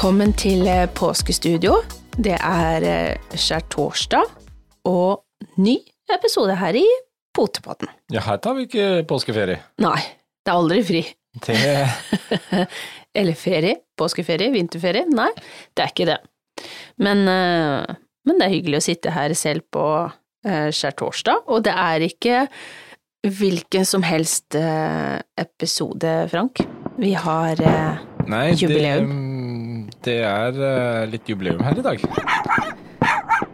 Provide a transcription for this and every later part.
Velkommen til eh, påskestudio. Det er eh, skjærtorsdag og ny episode her i Potepodden. Ja, her tar vi ikke påskeferie. Nei, det er aldri fri. Det Eller ferie. Påskeferie, vinterferie. Nei, det er ikke det. Men, eh, men det er hyggelig å sitte her selv på skjærtorsdag, og det er ikke hvilken som helst episode, Frank. Vi har Nei, Jubileum. Det, det er eh, litt jubileum her i dag.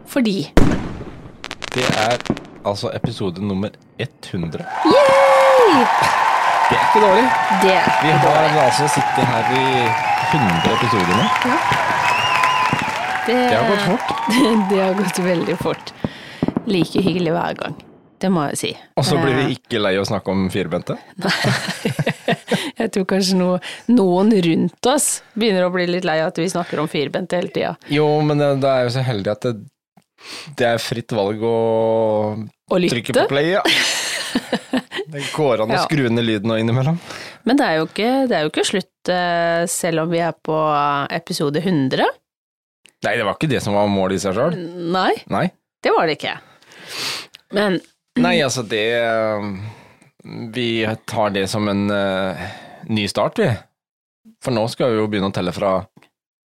fordi Det er altså episode nummer 100. Yay! Det er ikke dårlig. Det er ikke Vi har dårlig. altså sittet her i 100 episoder nå. Det, Det har gått fort. det har gått veldig fort. Like hyggelig hver gang. Det må jeg si. Og så blir Eh, vi ikke lei å snakke om firbente. Jeg tror kanskje no, noen rundt oss begynner å bli litt lei av at vi snakker om firbente hele tida. Jo, men da er jo så heldig at det, det er fritt valg å å trykke på play, ja. Det går an å Ja. skru ned lyden og innimellom. Men det er jo ikke, det er jo ikke slutt eh, selv om vi er på episode 100. Nei, det var ikke det som var målet i seg sjøl. Nei, Nei. det var det ikke. Men Nei, altså det Vi tar det som en eh, ny start, vi. For nå skal vi jo begynne å telle fra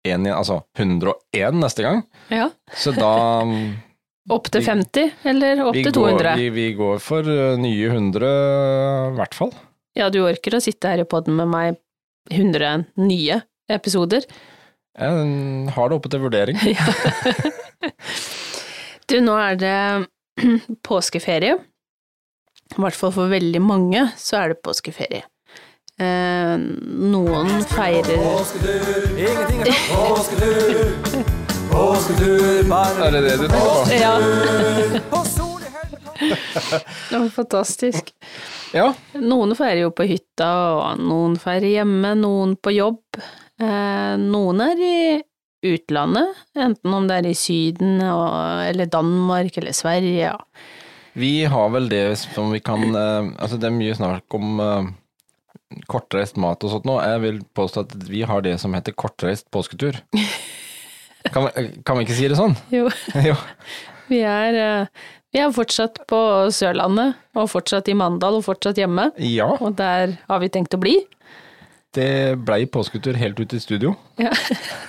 én altså 101 neste gang. ja, Så da mm, opp til Vi- 50, eller opp til til går, 200. vi, vi går for eh, nye 100, i hvert fall. Ja, du orker å sitte her i podden med meg 100 nye episoder. Jeg har det oppe til vurdering. Du, nå er det påskeferie. I hvert fall for veldig mange så er det påskeferie. Eh, noen feirer Påsketur, er det det du tenker på? Ja, det var fantastisk. Ja. Noen feirer jo på hytta, og noen feirer hjemme, noen på jobb. Eh, noen er i utlandet, enten om det er i Syden og, eller Danmark eller Sverige. Ja. Vi har vel det som vi kan eh, Altså, det er mye snakk om eh, kortreist mat og sånt nå. Jeg vil påstå at vi har det som heter kortreist påsketur. Kan kan vi ikke si det sånn? Jo, jo. vi er, eh, vi er fortsatt på Sørlandet, og fortsatt i Mandal, og fortsatt hjemme. Ja, Og der har vi tenkt å bli. det blei påsketur helt ut i studio. Ja.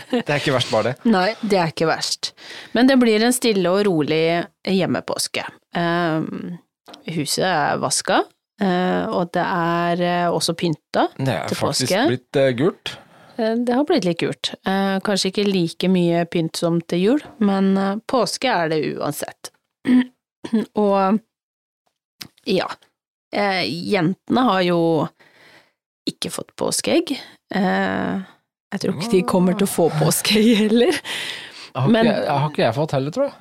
Det er ikke verst, bare det. Nei, det er ikke verst. Men det blir en stille og rolig hjemmepåske. Um, huset er vaska, og det er eh, også pynta Det er faktisk påske. blitt eh, gult. Eh, Det har blitt litt gult. Eh, Kanskje ikke like mye pynt som til jul, men eh, påske er det uansett. Og ja, eh, jentene har jo ikke fått påskeegg. Eh, Jeg tror ikke de kommer til å få påskeegg heller. Har, ikke, jeg- har ikke jeg fått heller, tror jeg.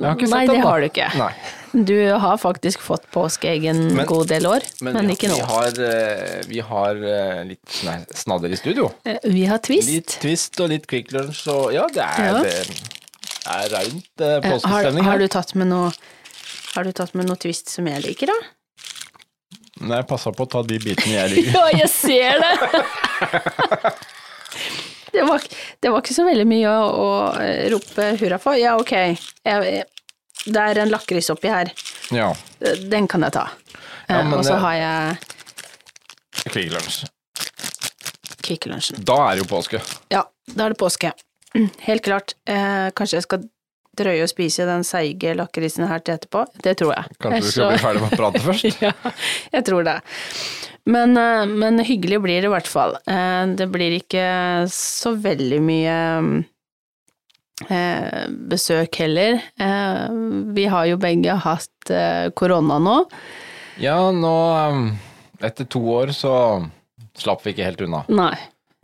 Nei, det har du ikke. Nei. Du har faktisk fått påskeegg en Men- god del år, men, vi, ikke nå. Vi har, eh, vi har eh, litt nei, snadder i studio. Eh, Vi har twist. Litt twist og litt Quick Lunch og ja, det er, Ja. det er rent påskestemning. Har, har du tatt med noe Har du tatt med noe twist som jeg liker, da? Nei, jeg passer på å ta de bitene jeg liker. Ja, jeg ser det! Det var, det var ikke så veldig mye å, å eh, rope hurra for. Ja, ok, jeg, det er en lakris oppi her. Ja, Den kan jeg ta. Ja, Eh, og så har jeg Kvikk Lunsj. Kvikk Lunsjen. Da er det jo påske. Ja, da er det påske. Helt klart. Eh, kanskje jeg skal drøye å spise den seige lakrisen her til etterpå. Det tror jeg. Kanskje du skal bli ferdig med å prate først? ja, jeg tror det. Men, eh, men hyggelig blir det i hvert fall. Eh, Det blir ikke så veldig mye eh, besøk heller. Vi har jo begge hatt korona nå. Ja, nå Etter to år så slapp vi ikke helt unna. Nei,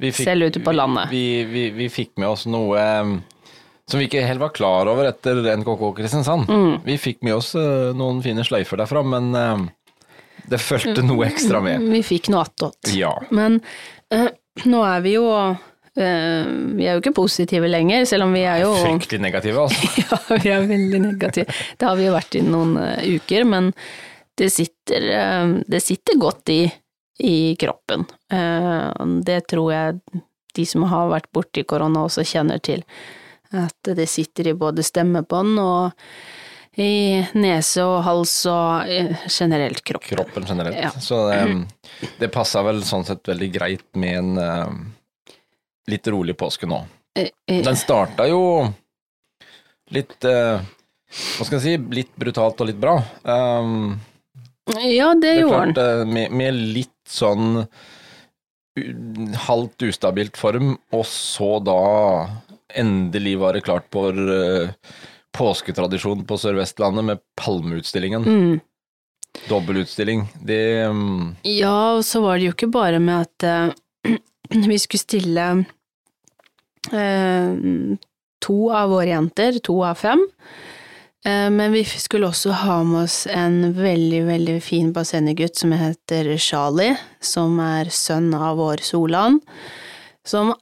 fikk- selv ute på landet. Vi, vi, vi fikk med oss noe som vi ikke helt var klar over etter NKK Kristiansand. Mm. Vi fikk med oss uh, noen fine sløyfer derfra, men um, det fulgte noe ekstra med. Vi fikk noe attåt. Ja. Men uh, nå er vi jo uh, Vi er jo ikke positive lenger, selv om vi er jo Fryktelig negative, altså. Ja, vi er veldig negative. Det har vi jo vært i noen uh, uker, men det sitter, eh, det sitter godt i, i kroppen. Eh, det tror jeg de som har vært borti korona også kjenner til. At det sitter i både stemmebånd og i nese og hals og eh, generelt kropp. Kroppen generelt. Ja. Så det, det passa vel sånn sett veldig greit med en uh, litt rolig påske nå. Eh, Den starta jo litt uh, Hva skal jeg si, litt brutalt og litt bra. Um, Ja, det det gjorde den. med, med litt sånn halvt ustabilt form, og så da endelig var det klart for eh, påsketradisjon på Sør-Vestlandet med Palmeutstillingen. Mm. Dobbelutstilling. Det um, Ja, og så var det jo ikke bare med at uh, vi skulle stille uh, to av våre jenter, to av fem, men vi skulle også ha med oss en veldig, veldig fin bassenggutt som heter Charlie, som er sønn av vår Solan, som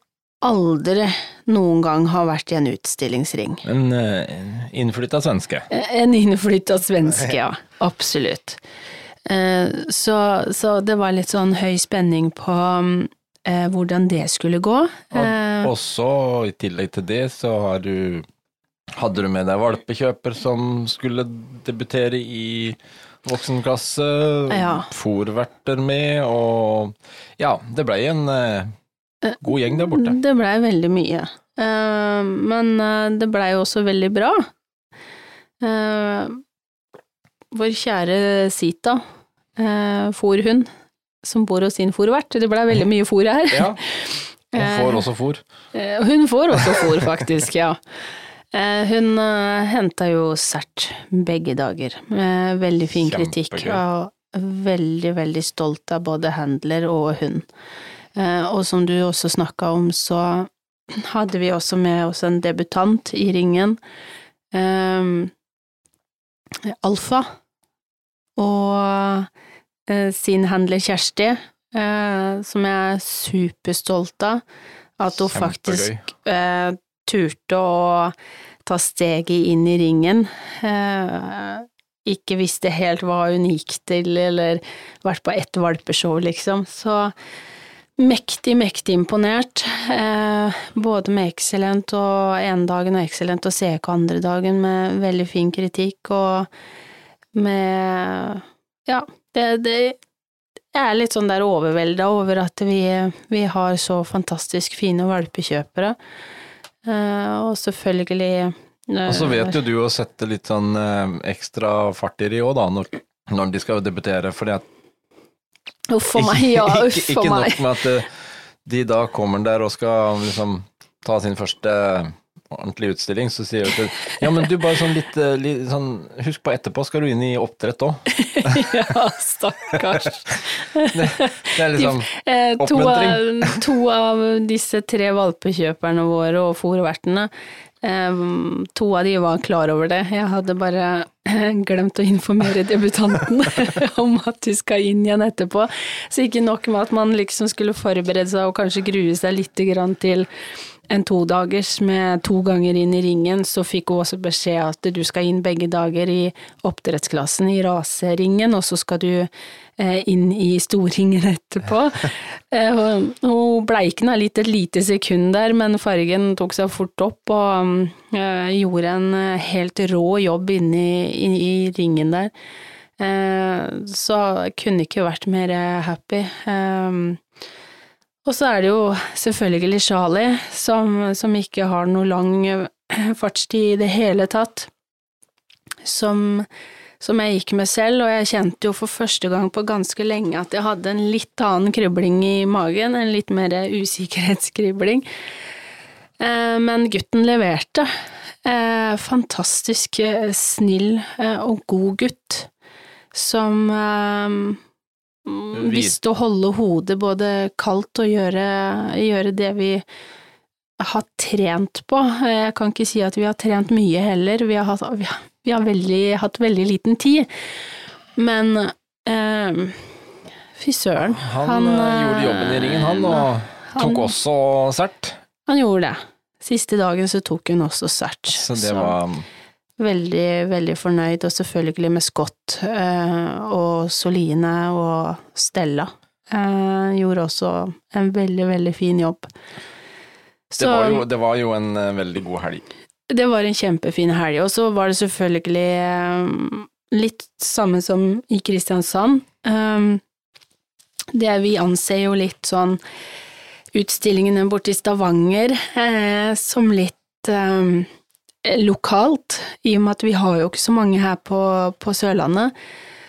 aldri noen gang har vært i en utstillingsring. en uh, innflytta svenske. En innflytta svenske, ja. Absolutt. Uh, Så, så det var litt sånn høy spenning på eh, hvordan det skulle gå. Uh, Og så, i tillegg til det, så har du Hadde du med deg valpekjøper som skulle debutere i voksenklasse? Ja. Fòrverter med, og Ja, det blei en eh, god gjeng der borte. Det blei veldig mye. Eh, Men eh, det blei jo også veldig bra. Eh, Vår kjære Sita, fòrhund, som bor hos sin fòrvert. Det blei veldig mye fòr her. Ja. Hun får også. Eh, Hun får også fòr, faktisk, ja. Hun henta jo sert begge dager, med veldig fin kritikk. Og veldig, veldig stolt av både handler og hund. Eh, Og som du også snakka om, så hadde vi også med oss en debutant i ringen. Eh, Alfa. Og eh, sin handler Kjersti, eh, som jeg er superstolt av. At hun faktisk eh, turte å ta steget inn i ringen. Ikke visste helt hva hun gikk til, eller vært på ett valpeshow, liksom. Så mektig, mektig imponert. Eh, både med Excellent og ene dagen og Excellent og CK andre dagen med veldig fin kritikk og med Ja, det, det jeg er litt sånn der overvelda over at vi, vi har så fantastisk fine valpekjøpere. Eh, og selvfølgelig eh, Og så vet jo du å sette litt sånn eh, ekstra fart i de òg, da, når, når de skal debutere. Fordi at Uff a meg, ja, uff ikke, ikke a meg. nok med at eh, de da kommer der og skal liksom ta sin første ordentlige utstilling, så sier de, ja, men du bare sånn litt, eh, litt sånn Husk på etterpå skal du inn i oppdrett òg. ja, stakkars. Det er liksom Eh, to, av, to av disse tre valpekjøperne våre og fòrvertene, eh, to av de var klar over det. Jeg hadde bare glemt å informere debutanten om at du skal inn igjen etterpå. Så ikke nok med at man liksom skulle forberede seg og kanskje grue seg litt til en todagers med to ganger inn i ringen, så fikk hun også beskjed at du skal inn begge dager i oppdrettsklassen i raseringen, og så skal du eh, inn i storringen etterpå. Eh, hun- bleikna litt et lite sekund der, men fargen tok seg fort opp og eh, gjorde en eh, helt rå jobb inne i, i, i ringen der. Eh, så kunne ikke vært mer eh, happy. Eh, og så er det jo selvfølgelig Charlie, som, som ikke har noe lang eh, fartstid i det hele tatt, som, som jeg gikk med selv, og jeg kjente jo for første gang på ganske lenge at jeg hadde en litt annen kribling i magen, en litt mer usikkerhetskribling. Eh, Men gutten leverte. Eh, Fantastisk snill og god gutt, som visste å holde hodet både kaldt og gjøre, gjøre det vi har trent på. Jeg kan ikke si at vi har trent mye heller, vi har hatt, vi har, veldig, hatt veldig liten tid. Men eh, fy søren. Han, han, gjorde jobben i ringen, han, og han- tok også sert. Han gjorde det. Siste dagen så tok hun også sert. Så det var Veldig, veldig fornøyd, og selvfølgelig med Scott eh, og Soline og Stella. Eh, gjorde også en veldig, veldig fin jobb. Det var, jo, det var jo en eh, veldig god helg. Det var en kjempefin helg, og så var det selvfølgelig litt samme som i Kristiansand. Det vi anser jo litt sånn utstillingene borte i Stavanger som litt lokalt, i og med at vi har jo ikke så mange her på, på Sørlandet.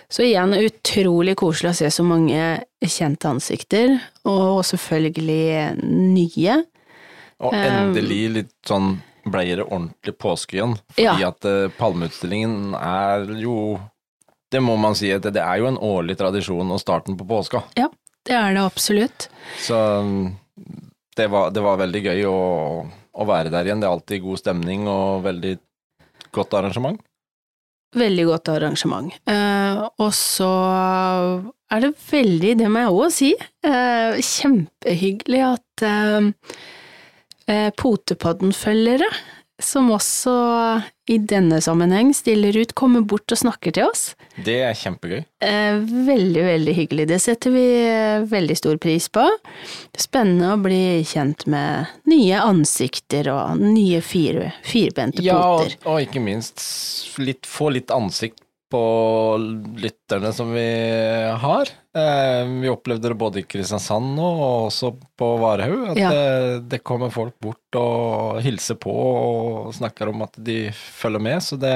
Så igjen utrolig koselig å se så mange kjente ansikter, og selvfølgelig nye. Og Um, endelig litt sånn ble det ordentlig påske igjen. Fordi Ja. at eh, Palmeutstillingen er jo Det må man si, at det er jo en årlig tradisjon og starten på påska. Ja, det er det absolutt. Så mm, det var, det var veldig gøy å, å være der igjen. Det er alltid god stemning og veldig godt arrangement. Veldig godt arrangement. Eh, og så er det veldig, det må jeg òg si, eh, kjempehyggelig at eh, eh, Potepodden-følgere, som også i denne sammenheng stiller ut, kommer bort og snakker til oss. Det er kjempegøy. Eh, veldig, veldig hyggelig. Det setter vi eh, veldig stor pris på. Spennende å bli kjent med nye ansikter og nye fire, firbente Ja, og, poter. og ikke minst litt, få litt ansikt på lytterne som vi har. Eh, vi opplevde det både i Kristiansand nå, og også på Varhaug. At Ja. det, kommer folk bort og hilser på og snakker om at de følger med. Så det,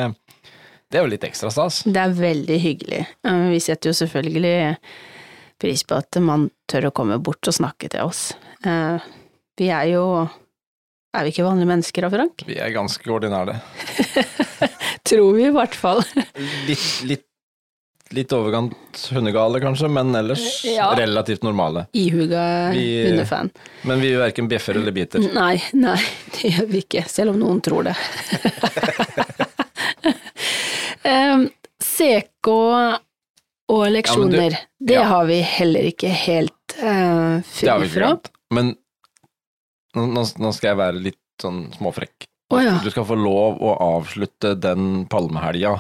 det er jo litt ekstra stas. Det er veldig hyggelig. Vi setter jo selvfølgelig pris på at man tør å komme bort og snakke til oss. Eh, Vi er jo Er vi ikke vanlige mennesker da, Frank? Vi er ganske ordinære. Tror vi i hvert fall. Litt, litt, litt overkant hundegale, kanskje, men ellers Ja. relativt normale. Ihuga Vi- hundefan. Men vi verken bjeffer eller biter. Nei, nei, det gjør vi ikke, selv om noen tror det. um, CK og leksjoner, det ja. har vi heller ikke helt uh, Det ikke fra. Men nå nå skal jeg være litt sånn småfrekk. Å ja. Du skal få lov å avslutte den palmehelga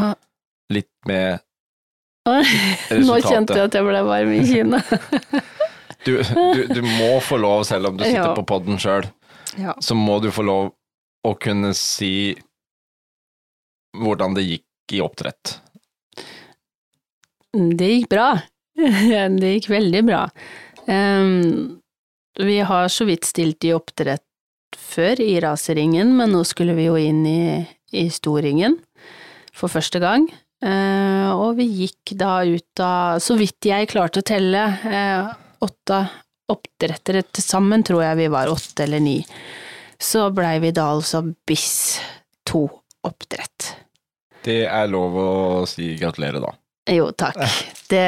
Ah. litt med Nå kjente jeg at jeg ble varm i kinnet. Du, du, du må få lov, selv om du sitter Ja. på podden sjøl, Ja. så må du få lov å kunne si hvordan det gikk i oppdrett. Det gikk bra. Det gikk veldig bra. Um, vi har så vidt stilt i oppdrett før, i raserringen, men nå skulle vi jo inn i, i storringen for første gang. Eh, og vi gikk da ut av, så vidt jeg klarte å telle, eh, åtte oppdrettere til sammen, tror jeg vi var åtte eller ni. Så blei vi da altså BIS to oppdrett. Det er lov å si gratulerer, da. Jo, takk. Det,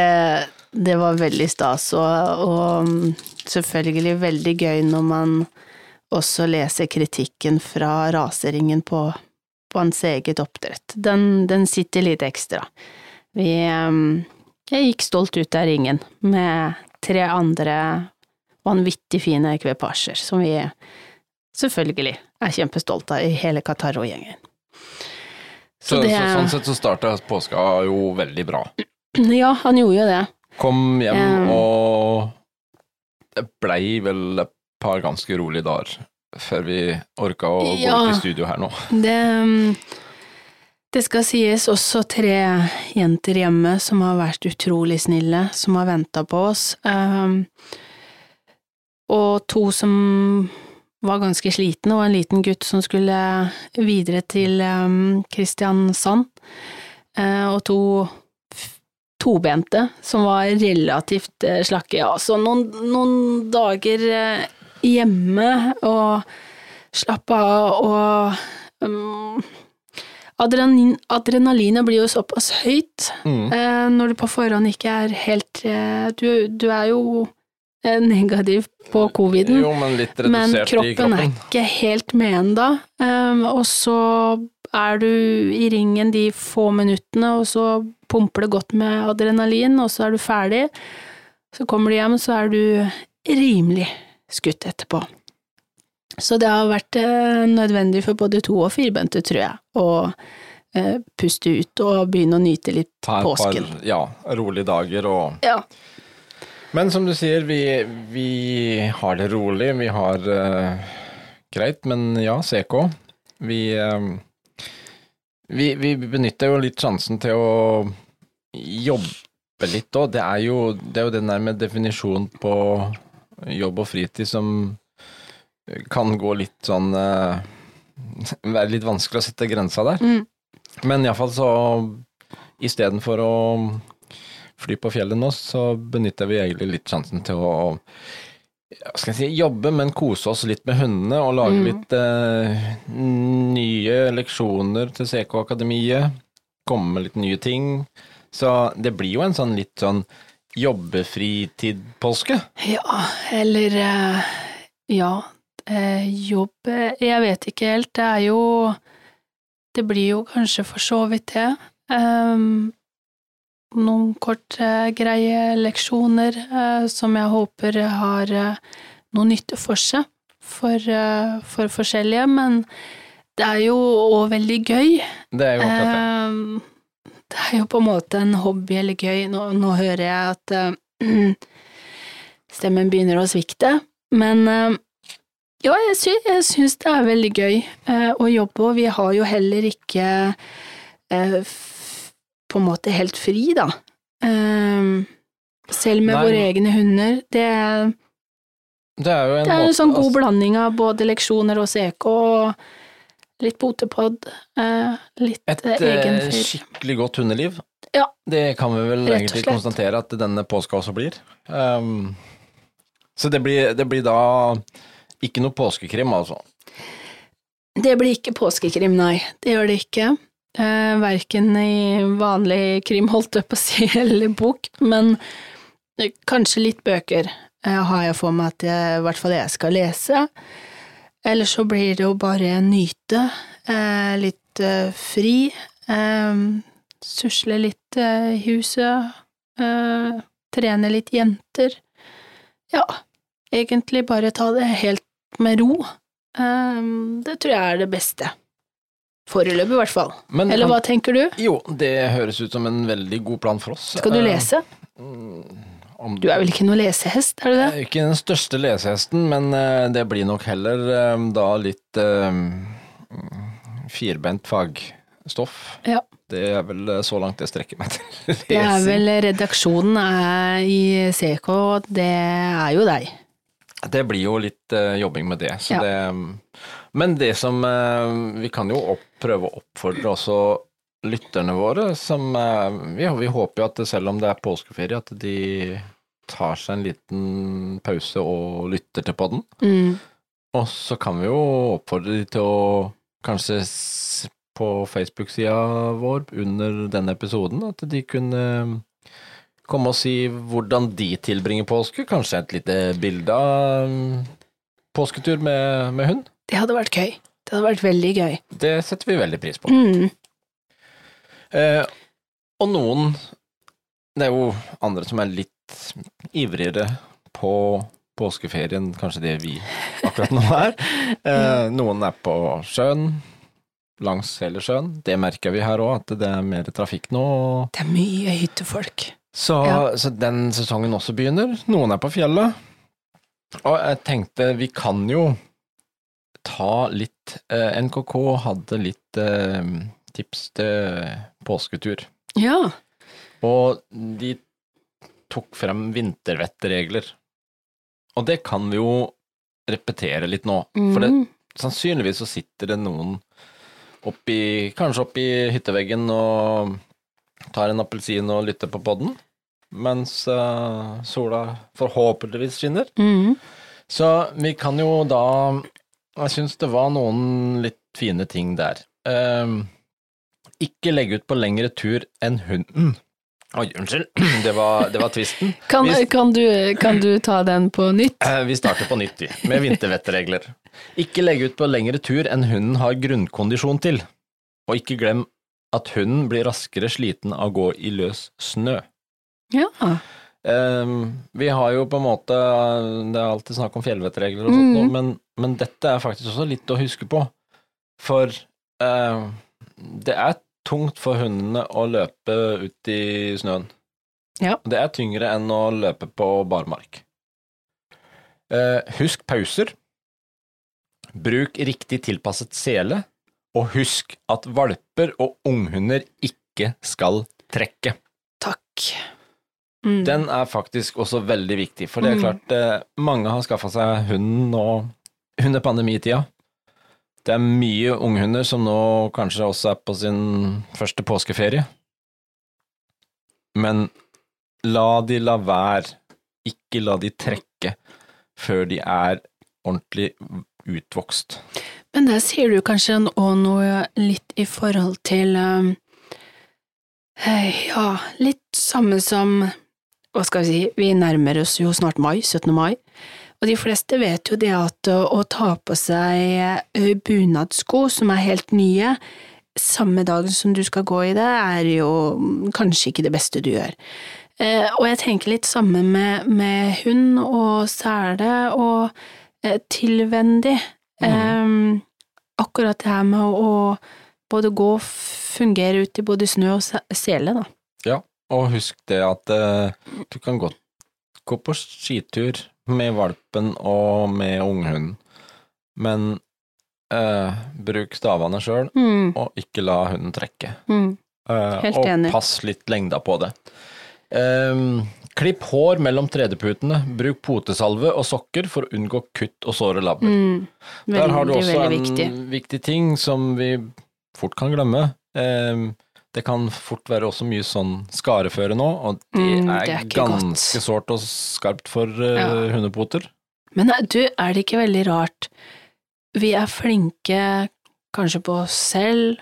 det var veldig stas, og, og mm, selvfølgelig veldig gøy når man også lese kritikken fra raseringen på, på hans eget oppdrett. Den, den sitter litt ekstra. Vi mm, Jeg gikk stolt ut av ringen med tre andre vanvittig fine kvepasjer, som vi selvfølgelig er kjempestolte av i hele Qatar-gjengen. Så, Så det så, sånn sett så starta påska jo veldig bra. Ja, han gjorde jo det. Kom hjem, um, og det blei vel par ganske rolige dager før vi orka å gå Ja. ut i studio her nå. Det, mm, det skal sies også tre jenter hjemme som har vært utrolig snille, som har venta på oss. Um, og to som var ganske slitne, og en liten gutt som skulle videre til um, Kristiansand. Eh, og to tobente som var relativt eh, slakke. Ja, så noen, noen dager eh, hjemme og slappe av og um, adrenalin, Adrenalinet blir jo såpass høyt Mm. uh, når du på forhånd ikke er helt uh, du, du er jo eh, negativ på coviden. Jo, men Men kroppen, kroppen er ikke helt med ennå, um, og så er du i ringen de få minuttene, og så pumper det godt med adrenalin, og så er du ferdig. Så kommer du hjem, så er du rimelig skutt etterpå. Så det har vært eh, nødvendig for både to- og firbente, tror jeg, å eh, puste ut og begynne å nyte litt Ta et påsken. par ja, rolige dager og Ja. Men som du sier, vi, vi har det rolig. Vi har, uh, greit, men ja, CK. Vi, uh, vi, vi benytter jo litt sjansen til å jobbe litt òg. Det, det er jo den der med definisjon på jobb og fritid som kan gå litt sånn eh, Være litt vanskelig å sette grensa der. Mm. Men iallfall så Istedenfor å fly på fjellet nå, så benytter vi egentlig litt sjansen til å skal jeg si, jobbe, men kose oss litt med hundene og lage Mm. litt eh, nye leksjoner til CK Akademiet. Komme med litt nye ting. Så det blir jo en sånn litt sånn jobbefritid-påske. Ja, eller eh, Ja, eh, jobb eh, Jeg vet ikke helt. Det er jo Det blir jo kanskje for så vidt det. Um, noen korte, greie leksjoner som jeg håper har noe nytte for seg for, for forskjellige, men det er jo òg veldig gøy. Det er jo akkurat det. Det er jo på en måte en hobby eller gøy. Nå, nå hører jeg at uh, stemmen begynner å svikte, men uh, ja, jeg, sy syns det er veldig gøy uh, å jobbe, og vi har jo heller ikke på en måte helt fri, da. Selv med Nei. våre egne hunder. Det, Det er jo en, det er en måte- sånn god altså, blanding av både leksjoner og CK, og litt potepod, eh, litt Et eh, eh, egen fyr. skikkelig godt hundeliv. Ja. Det kan vi vel egentlig konstatere at denne påska også blir. Um, så det blir, det blir da ikke noe påskekrim, altså. Det blir ikke påskekrim, nei. Det gjør det ikke. Uh, verken i vanlig krim, holdt jeg på å si, eller bok, men eh, kanskje litt bøker uh, har jeg for meg at jeg, i hvert fall jeg skal lese. Eller så blir det jo bare nyte, eh, litt eh, fri, eh, susle litt i huset, eh, trene litt jenter. Ja, egentlig bare ta det helt med ro. Det tror jeg er det beste. Foreløpig, i hvert fall. Men Eller hva tenker du? Jo, det høres ut som en veldig god plan for oss. Skal du lese? Om Du er vel ikke noe lesehest, er du det? Ikke den største lesehesten, men eh, det blir nok heller eh, da litt eh, firbent fagstoff. Ja. Det er vel så langt jeg strekker meg til lesing. Det er vel redaksjonen er i CK, det er jo deg. Det blir jo litt uh, jobbing med det. Så Ja. det. Men det som uh, Vi kan jo opp, prøve å oppfordre også lytterne våre, som vi, vi håper jo at selv om det er påskeferie, at de tar seg en liten pause og lytter til podden. Mm. Og så kan vi jo oppfordre de til å kanskje på Facebook-sida vår under denne episoden, at de kunne komme og si hvordan de tilbringer påske. Kanskje et lite bilde av mm, påsketur med, med hund. Det hadde vært gøy. Det hadde vært veldig gøy. Det setter vi veldig pris på. Mm. Eh, og noen Det er jo andre som er litt ivrigere på påskeferien, kanskje det vi akkurat nå er. Eh, noen er på sjøen, langs hele sjøen. Det merker vi her òg, at det er mer trafikk nå. Det er mye hyttefolk. Så, Ja. så den sesongen også begynner. Noen er på fjellet. Og jeg tenkte vi kan jo ta litt eh, NKK hadde litt eh, tips til påsketur. Ja. Og de tok frem vintervettregler. Og det kan vi jo repetere litt nå. For det, Mm. sannsynligvis så sitter det noen oppi, kanskje oppi hytteveggen og tar en appelsin og lytter på podden, mens uh, sola forhåpentligvis skinner. Mm. Så vi kan jo da Jeg syns det var noen litt fine ting der. Uh, ikke legge ut på lengre tur enn hunden. Oi, unnskyld. Det var, det var tvisten. Kan, kan, du, kan du ta den på nytt? Eh, Vi starter på nytt, vi, med vintervettregler. Ikke legge ut på lengre tur enn hunden har grunnkondisjon til. Og ikke glem at hunden blir raskere sliten av å gå i løs snø. Ja. Ehm, vi har jo på en måte Det er alltid snakk om fjellvettregler og sånt, Mm. nå, men, men dette er faktisk også litt å huske på. For uh, det er tungt for hundene å løpe ut i snøen. Ja. Det er tyngre enn å løpe på barmark. Eh, husk pauser. Bruk riktig tilpasset sele, og husk at valper og unghunder ikke skal trekke. Takk. Mm. Den er faktisk også veldig viktig, for det er Mm. klart eh, mange har skaffa seg hund nå under pandemitida. Det er mye unghunder som nå kanskje også er på sin første påskeferie. Men la de la være, ikke la de trekke før de er ordentlig utvokst. Men der sier du kanskje òg noe litt i forhold til um, eh, Ja, litt samme som Hva skal vi si, vi nærmer oss jo snart mai, 17. mai, og de fleste vet jo det at å, ta på seg eh, bunadsko som er helt nye, samme dagen som du skal gå i det, er jo mm, kanskje ikke det beste du gjør. Eh, og jeg tenker litt samme med, med hund og sele og eh, tilvendig. Em, akkurat det her med å både gå og fungere ut i både snø og sele, da. Ja, og husk det at uh, du kan godt gå på skitur med valpen og med unghunden, men eh, bruk stavene sjøl, Mm, og ikke la hunden trekke. mm. Eh, og enig. pass litt lengda på det. Eh, klipp hår mellom tredeputene, bruk potesalve og sokker for å unngå kutt og såre labber. Mm. Der har du også en viktig. viktig ting som vi fort kan glemme. Ehm, det kan fort være også mye sånn skareføre nå, og det Mm, er, det er ganske sårt og skarpt for uh, Ja. hundepoter. Men eh, du, er det ikke veldig rart? Vi er flinke kanskje på oss selv,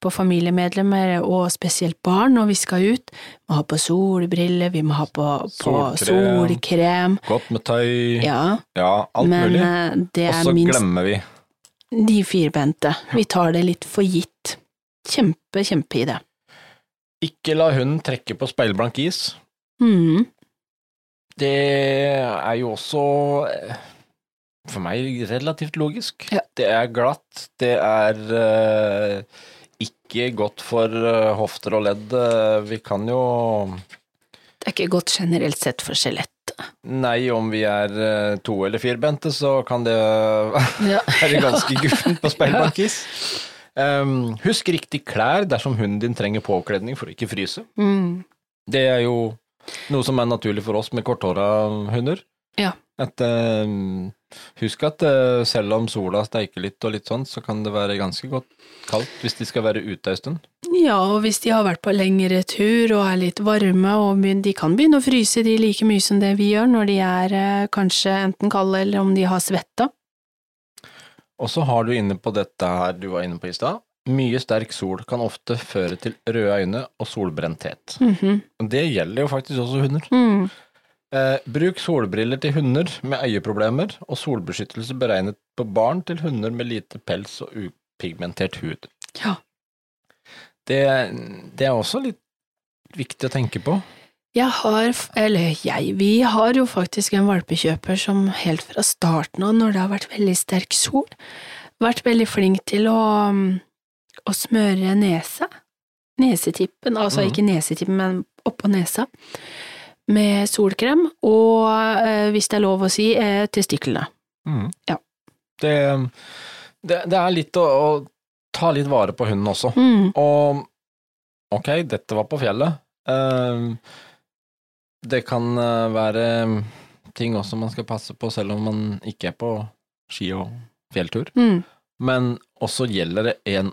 på familiemedlemmer og spesielt barn når vi skal ut. Vi må ha på solbriller, vi må ha på, på Solkrem. solkrem. Godt med tøy, ja, Ja, alt men mulig. eh, Og så glemmer vi. de firbente. Vi tar det litt for gitt. Kjempe, kjempeidé. Ikke la hunden trekke på speilblank is. Mm. Det er jo også eh, for meg relativt logisk. Ja. Det er glatt, det er uh, ikke godt for uh, hofter og ledd. Uh, Vi kan jo Det er ikke godt generelt sett for skjelettet. Nei, om vi er to eller firbente, så kan det Ja. være ganske guffent på speilblank is. Um, husk riktig klær dersom hunden din trenger påkledning for å ikke fryse. Mm. Det er jo noe som er naturlig for oss med korthåra hunder. Ja. At, um, husk at uh, selv om sola steiker litt og litt sånn, så kan det være ganske godt kaldt hvis de skal være ute ei stund. Ja, og hvis de har vært på lengre tur og er litt varme, og de kan begynne å fryse de like mye som det vi gjør når de er uh, kanskje enten kalde eller om de har svetta. Og så har du inne på dette her du var inne på i stad. Mye sterk sol kan ofte føre til røde øyne og solbrenthet. Mm -hmm. det gjelder jo faktisk også hunder. mm. Eh, bruk solbriller til hunder med øyeproblemer, og solbeskyttelse beregnet på barn til hunder med lite pels og upigmentert hud. Ja. Det, det er også litt viktig å tenke på. Jeg har, eller jeg, vi har jo faktisk en valpekjøper som helt fra starten av, når det har vært veldig sterk sol, vært veldig flink til å, mm, å smøre nese. Nesetippen, altså mm. ikke nesetippen, men oppå nesa, med solkrem, og eh, hvis det er lov å si, testiklene. Mm. Ja. Det, det, det er litt å, å ta litt vare på hunden også. Mm, Og ok, dette var på fjellet. Ehm, det kan eh, være ting også man skal passe på selv om man ikke er på ski og fjelltur. mm, Men også gjelder det en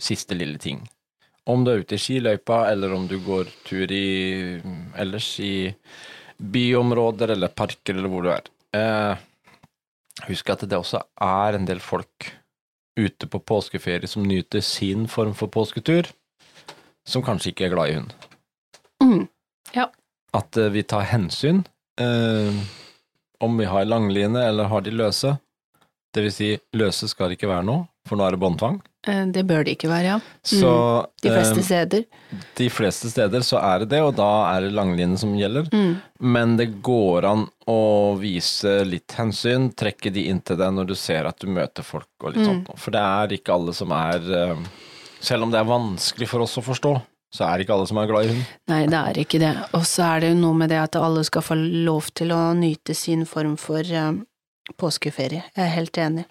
siste lille ting. Om du er ute i skiløypa, eller om du går tur i ellers i byområder eller parker eller hvor du er. Eh, husk at det også er en del folk ute på påskeferie som nyter sin form for påsketur, som kanskje ikke er glad i hund. mm. At eh, vi tar hensyn, eh, om vi har langline eller har de løse. Det vil si, løse skal det ikke være nå, for nå er det båndtvang. Eh, Det bør det ikke være, ja. Så De fleste eh, steder. de fleste steder så er det det, og da er det langline som gjelder. Mm. Men det går an å vise litt hensyn, trekke de inn til deg når du ser at du møter folk og litt Mm. sånt. For det er ikke alle som er Selv om det er vanskelig for oss å forstå, så er det ikke alle som er glad i hund. Nei, det er ikke det. Og så er det jo noe med det at alle skal få lov til å nyte sin form for um, påskeferie. Jeg er helt enig.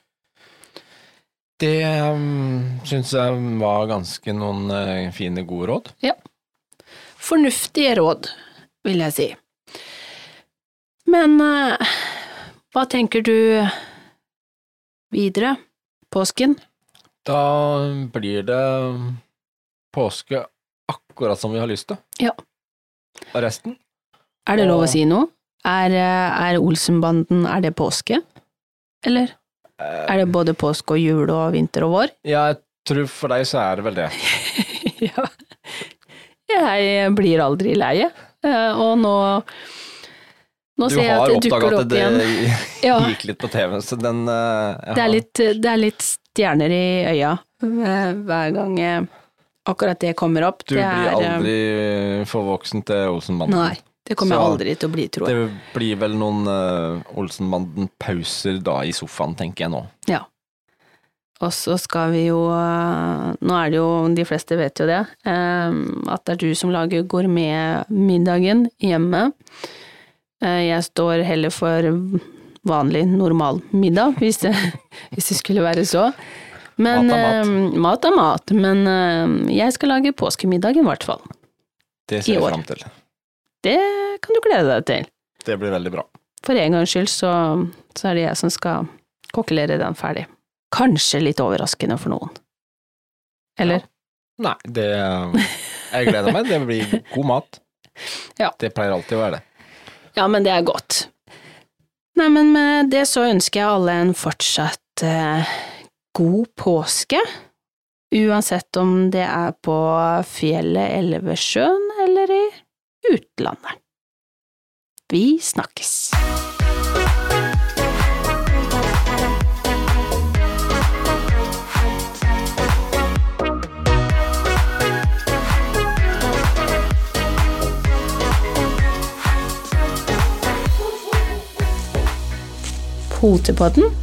Det um, syns jeg var ganske noen uh, fine, gode råd. Ja. Fornuftige råd, vil jeg si. Men uh, hva tenker du videre? Påsken? Da blir det påske akkurat som vi har lyst til. Ja. Og resten? Er det lov å si noe? Er, eh, er Olsenbanden, er det påske? Eller Eh, er det både påske og jul og vinter og vår? Ja, jeg tror for deg så er det vel det. ja. Jeg blir aldri lei. Eh, Og nå Nå Du ser jeg har at det oppdaga dukker at opp det igjen. Ja, gikk litt på TV, så den eh, det er litt, det er litt stjerner i øya eh, hver gang eh, akkurat det kommer opp. Du det blir er, eh, aldri for voksen til Olsenbanden. Nei, det kommer jeg aldri til å bli, tror jeg. Det blir vel noen uh, Olsenbanden-pauser da i sofaen, tenker jeg nå. Ja. Og så skal vi jo eh, Nå er det jo, de fleste vet jo det, eh, at det er du som lager gourmetmiddagen hjemme. Eh, Jeg står heller for vanlig, normal middag, hvis det, hvis det skulle være så. Men, Mat er mat. eh, mat er mat, men eh, jeg skal lage påskemiddagen i hvert fall. Det I ser jeg fram til. Det kan du glede deg til. Det blir veldig bra. For en gangs skyld så, så er det jeg som skal kokkelere den ferdig. Kanskje litt overraskende for noen. Eller? Nei, det Jeg gleder meg. Det blir god mat. Ja. Det pleier alltid å være det. Ja, men det er godt. Nei, men med det så ønsker jeg alle en fortsatt eh, god påske. Uansett om det er på fjellet eller ved sjøen eller i utlandet. Vi snakkes. Potepodden,